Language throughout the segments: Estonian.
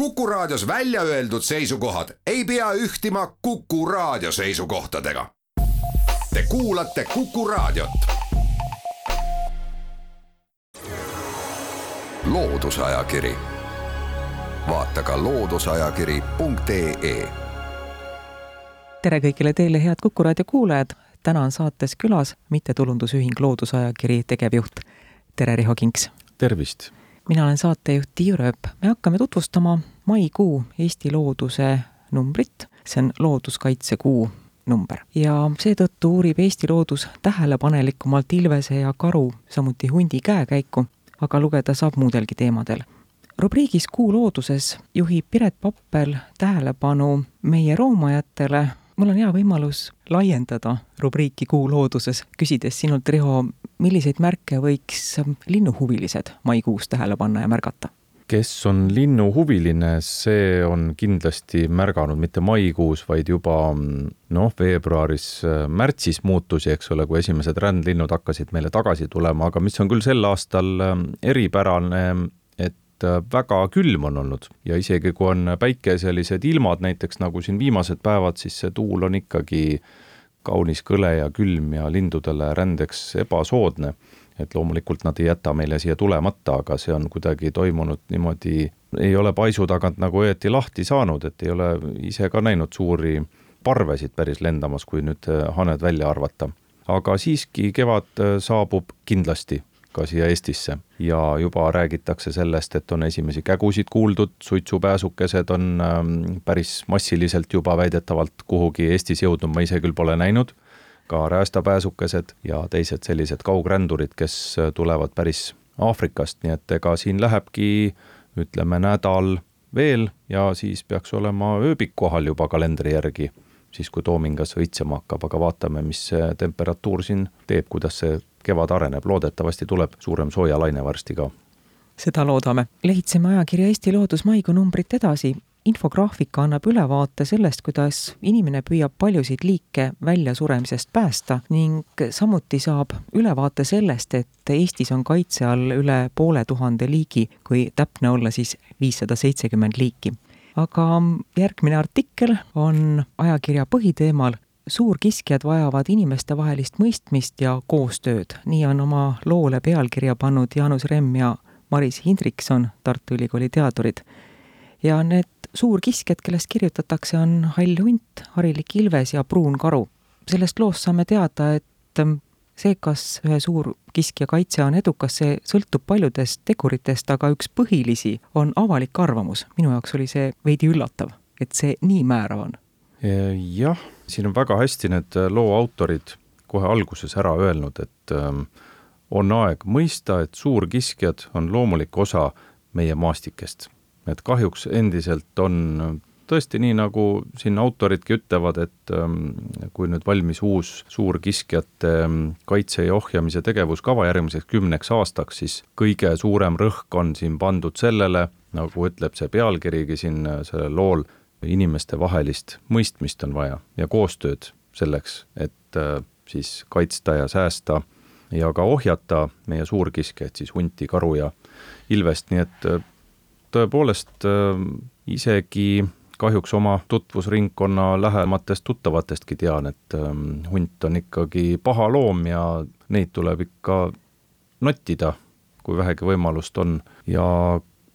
Kuku Raadios välja öeldud seisukohad ei pea ühtima Kuku Raadio seisukohtadega. Te kuulate Kuku Raadiot. loodusajakiri, vaata ka looduseajakiri.ee. tere kõigile teile, head Kuku Raadio kuulajad. täna on saates külas mittetulundusühing Loodusajakiri tegevjuht. tere, Riho Kinks. tervist mina olen saatejuht Tiiu Rööp. me hakkame tutvustama maikuu Eesti looduse numbrit, see on looduskaitsekuu number ja seetõttu uurib Eesti loodus tähelepanelikumalt ilvese ja karu, samuti hundi käekäiku, aga lugeda saab muudelgi teemadel. rubriigis Kuu looduses juhib Piret Pappel tähelepanu meie roomajatele mul on hea võimalus laiendada rubriiki Kuu looduses, küsides sinult, Riho, milliseid märke võiks linnuhuvilised maikuus tähele panna ja märgata? Kes on linnuhuviline, see on kindlasti märganud mitte maikuus, vaid juba noh, veebruaris, märtsis muutusi, eks ole, kui esimesed rändlinnud hakkasid meile tagasi tulema, aga mis on küll sel aastal eripärane, et väga külm on olnud. Ja isegi kui on päikeselised ilmad, näiteks nagu siin viimased päevad, siis see tuul on ikkagi kaunis kõle ja külm ja lindudele rändeks ebasoodne et loomulikult nad ei jäta meile siia tulemata, aga see on kuidagi toimunud niimoodi, ei ole paisu tagant nagu õieti lahti saanud, et ei ole ise ka näinud suuri parvesid päris lendamas, kui nüüd äh, haned välja arvata. aga siiski kevad äh, saabub kindlasti ka siia Eestisse ja juba räägitakse sellest, et on esimesi kägusid kuuldud, suitsupääsukesed on ähm, päris massiliselt juba väidetavalt kuhugi Eestis jõudnud, ma ise küll pole näinud ka räästapääsukesed ja teised sellised kaugrändurid, kes tulevad päris Aafrikast, nii et ega siin lähebki ütleme nädal veel ja siis peaks olema ööbik kohal juba kalendri järgi, siis kui toomingas õitsema hakkab, aga vaatame, mis see temperatuur siin teeb, kuidas see kevad areneb, loodetavasti tuleb suurem soojalaine varsti ka. Seda loodame. lehitseme ajakirja Eesti Loodus maikuu numbrit edasi infograafika annab ülevaate sellest, kuidas inimene püüab paljusid liike väljasuremisest päästa ning samuti saab ülevaate sellest, et Eestis on kaitse all üle poole tuhande liigi, kui täpne olla, siis viissada seitsekümmend liiki. aga järgmine artikkel on ajakirja põhiteemal suurkiskjad vajavad inimestevahelist mõistmist ja koostööd, nii on oma loole pealkirja pannud Jaanus Remm ja Maris Hindrikson, Tartu Ülikooli teadurid. ja need suurkiskjad, kellest kirjutatakse, on hall hunt, harilik ilves ja pruun karu. sellest loost saame teada, et ähm, see, kas ühe suurkiskja kaitse on edukas, see sõltub paljudest teguritest, aga üks põhilisi on avalik arvamus. minu jaoks oli see veidi üllatav, et see nii määrav on. jah, siin on väga hästi need äh, loo autorid kohe alguses ära öelnud, et ähm, on aeg mõista, et suurkiskjad on loomulik osa meie maastikest et kahjuks endiselt on tõesti nii, nagu siin autoridki ütlevad, et ähm, kui nüüd valmis uus suur kiskjate ähm, kaitse ja ohjamise tegevuskava järgmiseks kümneks aastaks, siis kõige suurem rõhk on siin pandud sellele, nagu ütleb see pealkirigi siin äh, sellel lool, inimestevahelist mõistmist on vaja ja koostööd selleks, et äh, siis kaitsta ja säästa ja ka ohjata meie suurkiskjaid, siis hunti, karu ja ilvest, nii et äh, tõepoolest äh, isegi kahjuks oma tutvusringkonna lähematest tuttavatestki tean, et ähm, hunt on ikkagi paha loom ja neid tuleb ikka nottida, kui vähegi võimalust on ja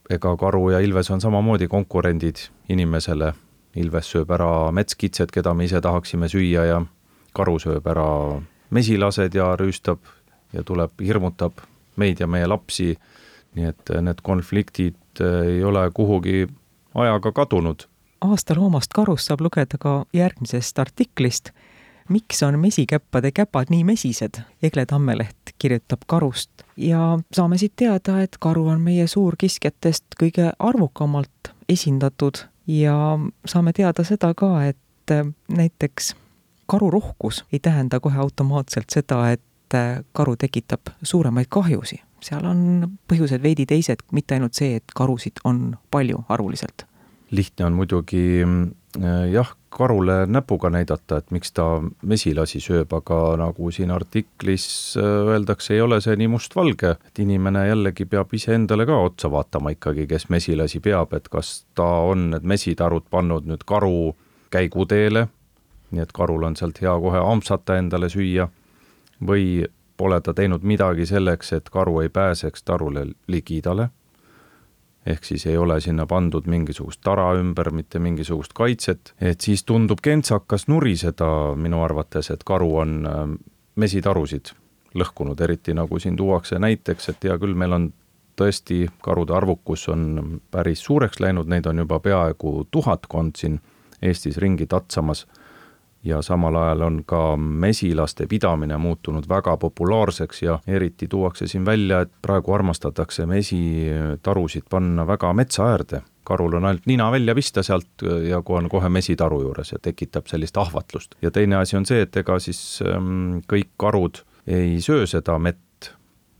ega karu ja ilves on samamoodi konkurendid inimesele. ilves sööb ära metskitsed, keda me ise tahaksime süüa ja karu sööb ära mesilased ja rüüstab ja tuleb, hirmutab meid ja meie lapsi. nii et need konfliktid Äh, ei ole kuhugi ajaga kadunud. aasta loomast karust saab lugeda ka järgmisest artiklist. miks on mesikäppade käpad nii mesised? Egle Tammeleht kirjutab karust ja saame siit teada, et karu on meie suurkiskjatest kõige arvukamalt esindatud ja saame teada seda ka, et äh, näiteks karurohkus ei tähenda kohe automaatselt seda, et äh, karu tekitab suuremaid kahjusid seal on põhjused veidi teised, mitte ainult see, et karusid on palju arvuliselt. lihtne on muidugi äh, jah, karule näpuga näidata, et miks ta mesilasi sööb, aga nagu siin artiklis äh, öeldakse, ei ole see nii mustvalge, et inimene jällegi peab iseendale ka otsa vaatama ikkagi, kes mesilasi peab, et kas ta on need mesitarud pannud nüüd karu käiguteele, nii et karul on sealt hea kohe ampsata endale süüa, või pole ta teinud midagi selleks, et karu ei pääseks tarule ligidale. Ehk siis ei ole sinna pandud mingisugust tara ümber, mitte mingisugust kaitset, et siis tundub kentsakas nuriseda minu arvates, et karu on äh, mesitarusid lõhkunud, eriti nagu siin tuuakse näiteks, et hea küll, meil on tõesti, karude arvukus on päris suureks läinud, neid on juba peaaegu tuhatkond siin Eestis ringi tatsamas ja samal ajal on ka mesilaste pidamine muutunud väga populaarseks ja eriti tuuakse siin välja, et praegu armastatakse mesitarusid panna väga metsa äärde. karul on ainult nina välja pista sealt ja kui on kohe mesitaru juures ja tekitab sellist ahvatlust. ja teine asi on see, et ega siis ähm, kõik karud ei söö seda mett,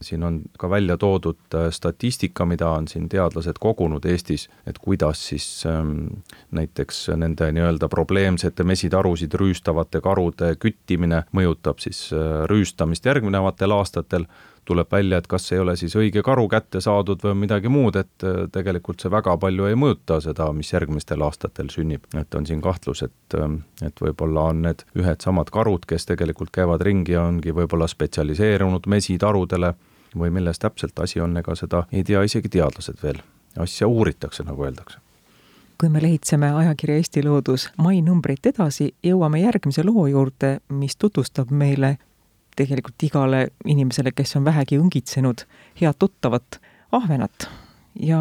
siin on ka välja toodud äh, statistika, mida on siin teadlased kogunud Eestis, et kuidas siis ähm, näiteks nende nii-öelda probleemsete mesitarusid rüüstavate karude küttimine mõjutab siis äh, rüüstamist järgnevatel aastatel, tuleb välja, et kas ei ole siis õige karu kätte saadud või midagi muud, et äh, tegelikult see väga palju ei mõjuta seda, mis järgmistel aastatel sünnib. et on siin kahtlus, et, ähm, et võib-olla on need ühed samad karud, kes tegelikult käivad ringi ja ongi võib-olla spetsialiseerunud mesitarudele või milles täpselt asi on, ega seda ei tea isegi teadlased veel. asja uuritakse, nagu öeldakse kui me lehitseme ajakirja Eesti Loodus mai numbrit edasi, jõuame järgmise loo juurde, mis tutvustab meile tegelikult igale inimesele, kes on vähegi õngitsenud, head tuttavat ahvenat. ja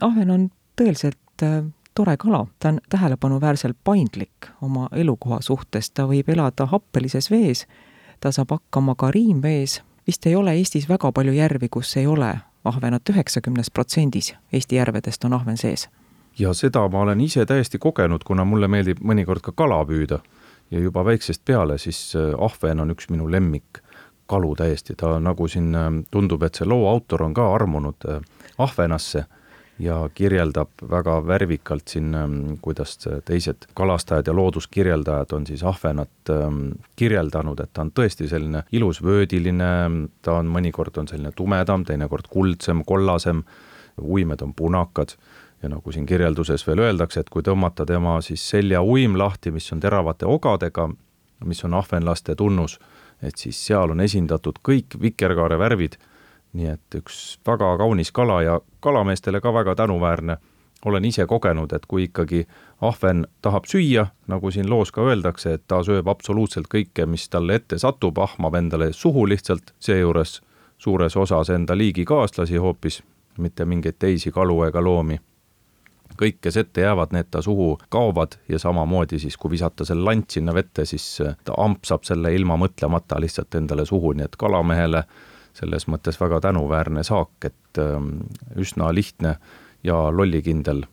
ahven on tõeliselt äh, tore kala, ta on tähelepanuväärselt paindlik oma elukoha suhtes, ta võib elada happelises vees, ta saab hakkama ka riimvees, vist ei ole Eestis väga palju järvi, kus ei ole ahvenat, üheksakümnes protsendis Eesti järvedest on ahven sees. ja seda ma olen ise täiesti kogenud, kuna mulle meeldib mõnikord ka kala püüda ja juba väiksest peale, siis äh, ahven on üks minu lemmik kalu täiesti, ta nagu siin äh, tundub, et see loo autor on ka armunud äh, ahvenasse ja kirjeldab väga värvikalt siin, ähm, kuidas teised kalastajad ja looduskirjeldajad on siis ahvenat ähm, kirjeldanud, et ta on tõesti selline ilus vöödiline, ta on mõnikord on selline tumedam, teinekord kuldsem, kollasem, uimed on punakad ja nagu siin kirjelduses veel öeldakse, et kui tõmmata tema siis selja uim lahti, mis on teravate ogadega, mis on ahvenlaste tunnus, et siis seal on esindatud kõik vikerkaare värvid nii et üks väga kaunis kala ja kalameestele ka väga tänuväärne. olen ise kogenud, et kui ikkagi ahven tahab süüa, nagu siin loos ka öeldakse, et ta sööb absoluutselt kõike, mis talle ette satub, ahmab endale suhu lihtsalt, seejuures suures osas enda liigikaaslasi hoopis, mitte mingeid teisi kalu ega loomi kõik, kes ette jäävad, need ta suhu kaovad ja samamoodi siis, kui visata see lant sinna vette, siis ta ampsab selle ilma mõtlemata lihtsalt endale suhu, nii et kalamehele selles mõttes väga tänuväärne saak, et ähm, üsna lihtne ja lollikindel.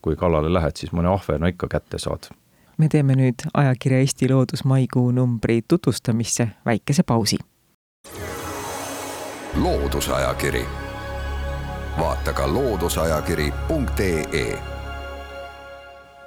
kui kalale lähed, siis mõne ahvena ikka kätte saad. me teeme nüüd ajakirja Eesti Loodus maikuu numbri tutvustamisse väikese pausi. loodusajakiri, vaata ka looduseajakiri.ee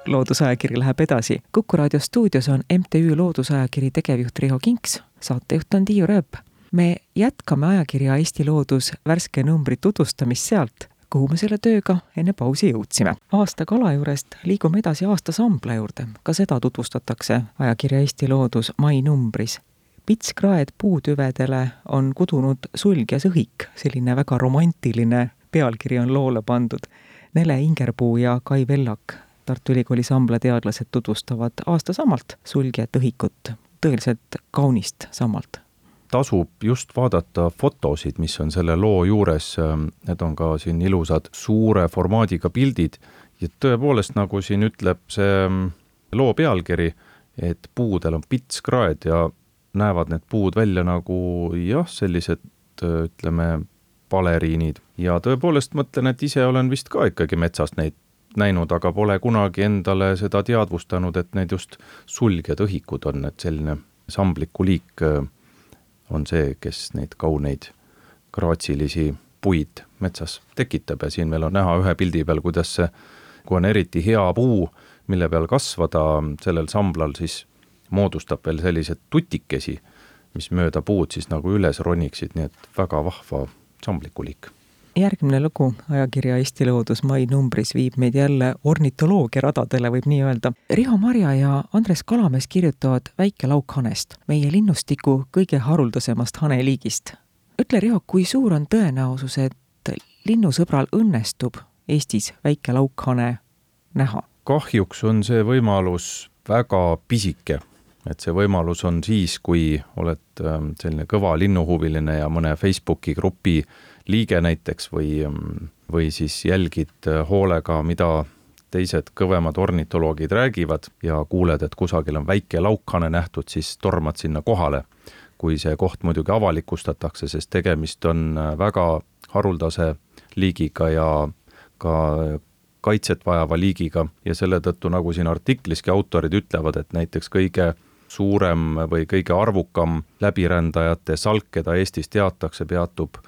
loodusajakiri läheb edasi. kuku raadio stuudios on MTÜ Loodusajakiri tegevjuht Riho Kinks, saatejuht on Tiiu Rööp me jätkame ajakirja Eesti Loodus värske numbri tutvustamist sealt, kuhu me selle tööga enne pausi jõudsime. aasta kala juurest liigume edasi aasta sambla juurde, ka seda tutvustatakse ajakirja Eesti Loodus mai numbris. pitskraed puutüvedele on kudunud sulg ja sõhik, selline väga romantiline pealkiri on loole pandud. Nele Ingerpuu ja Kai Vellak, Tartu Ülikooli sambla teadlased tutvustavad aastasammalt sulg ja tõhikut, tõeliselt kaunist sammalt. Tasub just vaadata fotosid, mis on selle loo juures, need on ka siin ilusad suure formaadiga pildid. Ja tõepoolest, nagu siin ütleb see mm, loo pealkiri, et puudel on pitskraed ja näevad need puud välja nagu jah, sellised ütleme, baleriinid. Ja tõepoolest mõtlen, et ise olen vist ka ikkagi metsas neid näinud, aga pole kunagi endale seda teadvustanud, et need just sulgjad õhikud on, et selline sambliku liik on see, kes neid kauneid graatsilisi puid metsas tekitab. Ja siin meil on näha ühe pildi peal, kuidas see kui on eriti hea puu, mille peal kasvada sellel samblal, siis moodustab veel sellised tutikesi, mis mööda puud siis nagu üles roniksid, nii et väga vahva samblikuliik järgmine lugu ajakirja Eesti Loodus mai numbris viib meid jälle ornitoloogia radadele, võib nii öelda. Riho Marja ja Andres Kalamees kirjutavad väikelaukhanest, meie linnustiku kõige haruldasemast haneliigist. ütle, Riho, kui suur on tõenäosus, et linnusõbral õnnestub Eestis väikelaukhane näha? kahjuks on see võimalus väga pisike et see võimalus on siis, kui oled ähm, selline kõva linnuhuviline ja mõne Facebooki grupi liige näiteks või, või siis jälgid äh, hoolega, mida teised kõvemad ornitoloogid räägivad ja kuuled, et kusagil on väike laukhane nähtud, siis tormad sinna kohale. kui see koht muidugi avalikustatakse, sest tegemist on äh, väga haruldase liigiga ja ka kaitset vajava liigiga ja selle tõttu, nagu siin artikliski autorid ütlevad, et näiteks kõige suurem või kõige arvukam läbirändajate salk, keda Eestis teatakse, peatub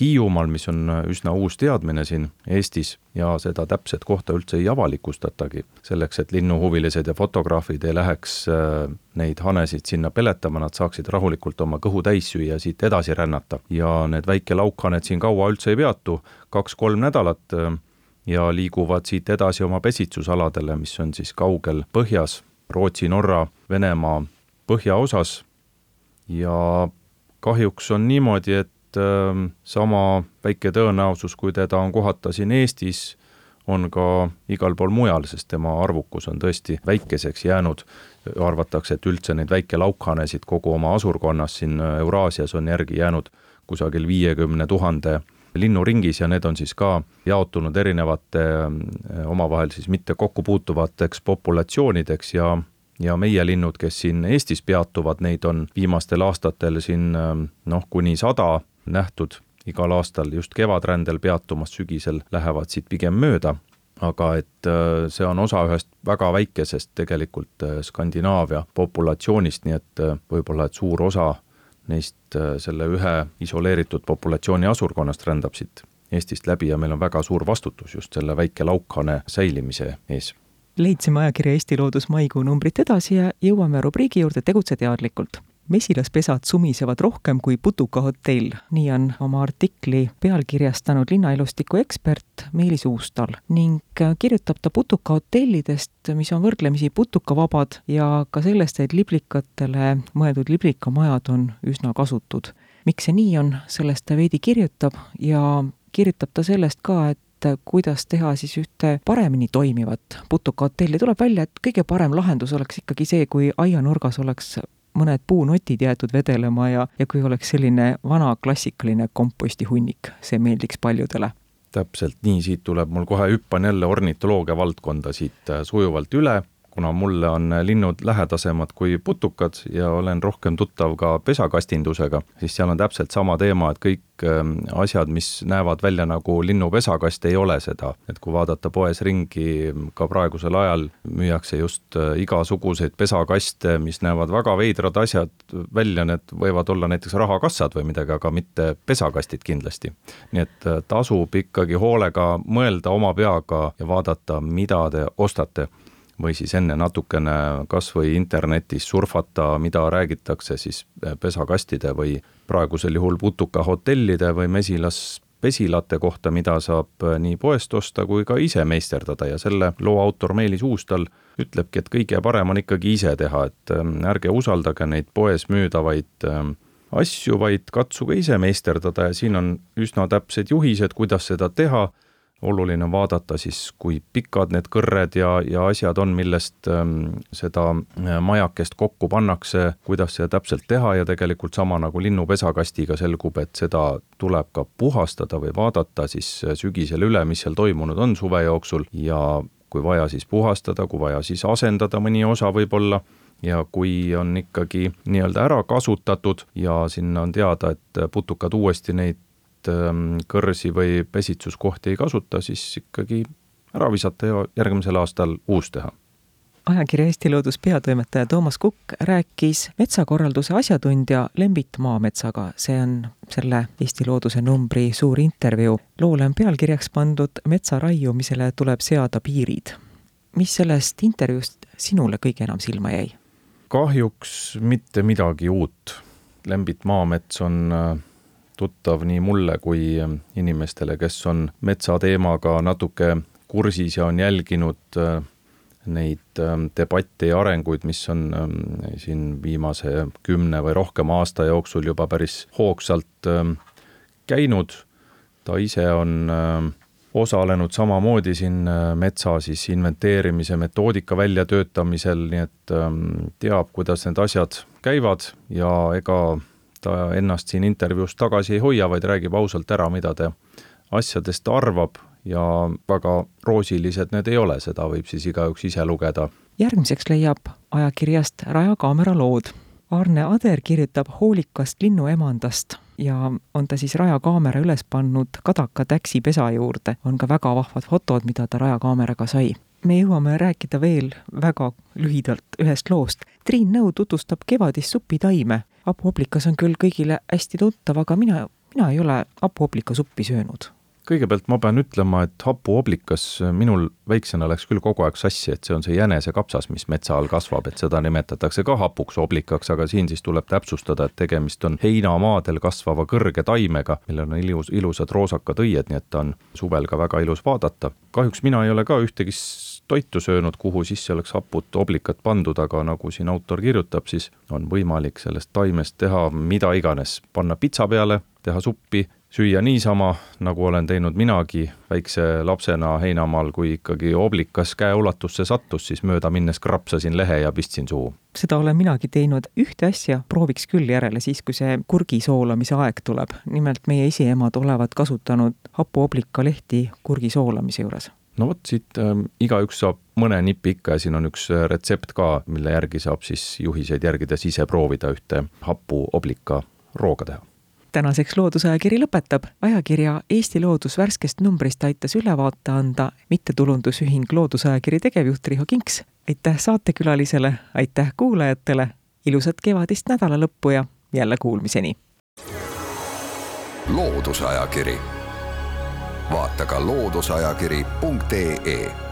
Hiiumaal, mis on üsna uus teadmine siin Eestis ja seda täpset kohta üldse ei avalikustatagi, selleks et linnuhuvilised ja fotograafid ei läheks äh, neid hanesid sinna peletama, nad saaksid rahulikult oma kõhu täis süüa ja siit edasi rännata. ja need väikelaukhanned siin kaua üldse ei peatu, kaks-kolm nädalat äh, ja liiguvad siit edasi oma pesitsusaladele, mis on siis kaugel põhjas, Rootsi, Norra, Venemaa põhjaosas ja kahjuks on niimoodi, et ähm, sama väike tõenäosus, kui teda on kohata siin Eestis, on ka igal pool mujal, sest tema arvukus on tõesti väikeseks jäänud. arvatakse, et üldse neid väikelaukhanesid kogu oma asurkonnas siin Euraasias on järgi jäänud kusagil viiekümne tuhande linnuringis ja need on siis ka jaotunud erinevate äh, omavahel siis mitte kokku puutuvateks populatsioonideks ja ja meie linnud, kes siin Eestis peatuvad, neid on viimastel aastatel siin äh, noh, kuni sada nähtud. Igal aastal just kevadrändel peatumas, sügisel lähevad siit pigem mööda, aga et äh, see on osa ühest väga väikesest tegelikult Skandinaavia populatsioonist, nii et võib-olla, et suur osa neist äh, selle ühe isoleeritud populatsiooni asurkonnast rändab siit Eestist läbi ja meil on väga suur vastutus just selle väike laukhane säilimise ees. leidsime ajakirja Eesti Loodus maikuu numbrit edasi ja jõuame rubriigi juurde Tegutse teadlikult mesilaspesad sumisevad rohkem kui putukahotell, nii on oma artikli pealkirjastanud linnaelustiku ekspert Meelis Uustal ning kirjutab ta putukahotellidest, mis on võrdlemisi putukavabad ja ka sellest, et liblikatele mõeldud liblikamajad on üsna kasutud. miks see nii on, sellest ta veidi kirjutab ja kirjutab ta sellest ka, et kuidas teha siis ühte paremini toimivat putukahotelli, tuleb välja, et kõige parem lahendus oleks ikkagi see, kui aianurgas oleks mõned puunotid jäetud vedelema ja, ja kui oleks selline vana klassikaline kompostihunnik, see meeldiks paljudele. Täpselt nii, siit tuleb mul kohe, hüppan jälle ornitoloogia valdkonda siit äh, sujuvalt üle kuna mulle on linnud lähedasemad kui putukad ja olen rohkem tuttav ka pesakastindusega, siis seal on täpselt sama teema, et kõik ähm, asjad, mis näevad välja nagu linnupesakast, ei ole seda. et kui vaadata poes ringi, ka praegusel ajal müüakse just äh, igasuguseid pesakaste, mis näevad väga veidrad asjad välja, need võivad olla näiteks rahakassad või midagi, aga mitte pesakastid kindlasti. nii et äh, tasub ikkagi hoolega mõelda oma peaga ja vaadata, mida te ostate või siis enne natukene kas või internetis surfata, mida räägitakse siis pesakastide või praegusel juhul putukahotellide või mesilaspesilate kohta, mida saab nii poest osta kui ka ise meisterdada ja selle loo autor Meelis Uustal ütlebki, et kõige parem on ikkagi ise teha, et ähm, ärge usaldage neid poes müüdavaid asju, vaid katsuge ise meisterdada ja siin on üsna täpsed juhised, kuidas seda teha oluline on vaadata siis, kui pikad need kõrred ja, ja asjad on, millest ähm, seda äh, majakest kokku pannakse, kuidas seda täpselt teha ja tegelikult sama nagu linnupesakastiga selgub, et seda tuleb ka puhastada või vaadata siis äh, sügisel üle, mis seal toimunud on suve jooksul. Ja kui vaja, siis puhastada, kui vaja, siis asendada mõni osa võib-olla. Ja kui on ikkagi nii-öelda ära kasutatud ja sinna on teada, et putukad uuesti neid Ähm, kõrsi või pesitsuskohti ei kasuta, siis ikkagi ära visata ja järgmisel aastal uus teha. ajakirja Eesti Loodus peatoimetaja Toomas Kukk rääkis metsakorralduse asjatundja Lembit Maametsaga. see on selle Eesti Looduse numbri suur intervjuu. loole on pealkirjaks pandud Metsa raiumisele tuleb seada piirid. mis sellest intervjuust sinule kõige enam silma jäi? kahjuks mitte midagi uut. Lembit Maamets on äh, tuttav nii mulle kui äh, inimestele, kes on metsateemaga natuke kursis ja on jälginud äh, neid ähm, debatte ja arenguid, mis on ähm, siin viimase kümne või rohkema aasta jooksul juba päris hoogsalt käinud. ta ise on osalenud samamoodi siin äh, metsa siis inventeerimise metoodika väljatöötamisel, nii et teab, kuidas need asjad käivad ja ega ta ennast siin intervjuus tagasi ei hoia, vaid räägib ausalt ära, mida ta asjadest arvab ja väga roosilised need ei ole, seda võib siis igaüks ise lugeda. järgmiseks leiab ajakirjast Raja kaamera lood. Arne Ader kirjutab hoolikast linnuemandast ja on ta siis Raja kaamera üles pannud Kadaka täksipesa juurde. on ka väga vahvad fotod, mida ta Raja kaameraga sai. me jõuame rääkida veel väga lühidalt ühest loost. Triin Nõu tutvustab kevadist supitaime. Hapuoblikas on küll kõigile hästi tuttav, aga mina, mina ei ole hapuoblikasuppi söönud kõigepealt ma pean ütlema, et hapuoblikas minul väiksena läks küll kogu aeg sassi, et see on see jänesekapsas, mis metsa all kasvab, et seda nimetatakse ka hapuks oblikaks, aga siin siis tuleb täpsustada, et tegemist on heinamaadel kasvava kõrge taimega, millel on ilus, ilusad roosakad õied, nii et ta on suvel ka väga ilus vaadata. kahjuks mina ei ole ka ühtegi toitu söönud, kuhu sisse oleks haput oblikat pandud, aga nagu siin autor kirjutab, siis on võimalik sellest taimest teha mida iganes, panna pitsa peale, teha suppi süüa niisama, nagu olen teinud minagi väikse lapsena heinamaal, kui ikkagi oblikas käeulatusse sattus, siis mööda minnes krapsasin lehe ja pistsin suhu. seda olen minagi teinud, ühte asja prooviks küll järele siis, kui see kurgi soolamise aeg tuleb. nimelt meie esiemad olevat kasutanud hapuoblika lehti kurgi soolamise juures no vot, siit äh, igaüks saab mõne nipi ikka ja siin on üks äh, retsept ka, mille järgi saab siis juhiseid järgides ise proovida ühte hapuoblika rooga teha tänaseks Loodusajakiri lõpetab. ajakirja Eesti Loodus värskest numbrist aitas ülevaate anda mittetulundusühing Loodusajakiri tegevjuht Riho Kinks. aitäh saatekülalisele, aitäh kuulajatele, ilusat kevadist nädala lõppu ja jälle kuulmiseni. loodusajakiri, vaata ka looduseajakiri.ee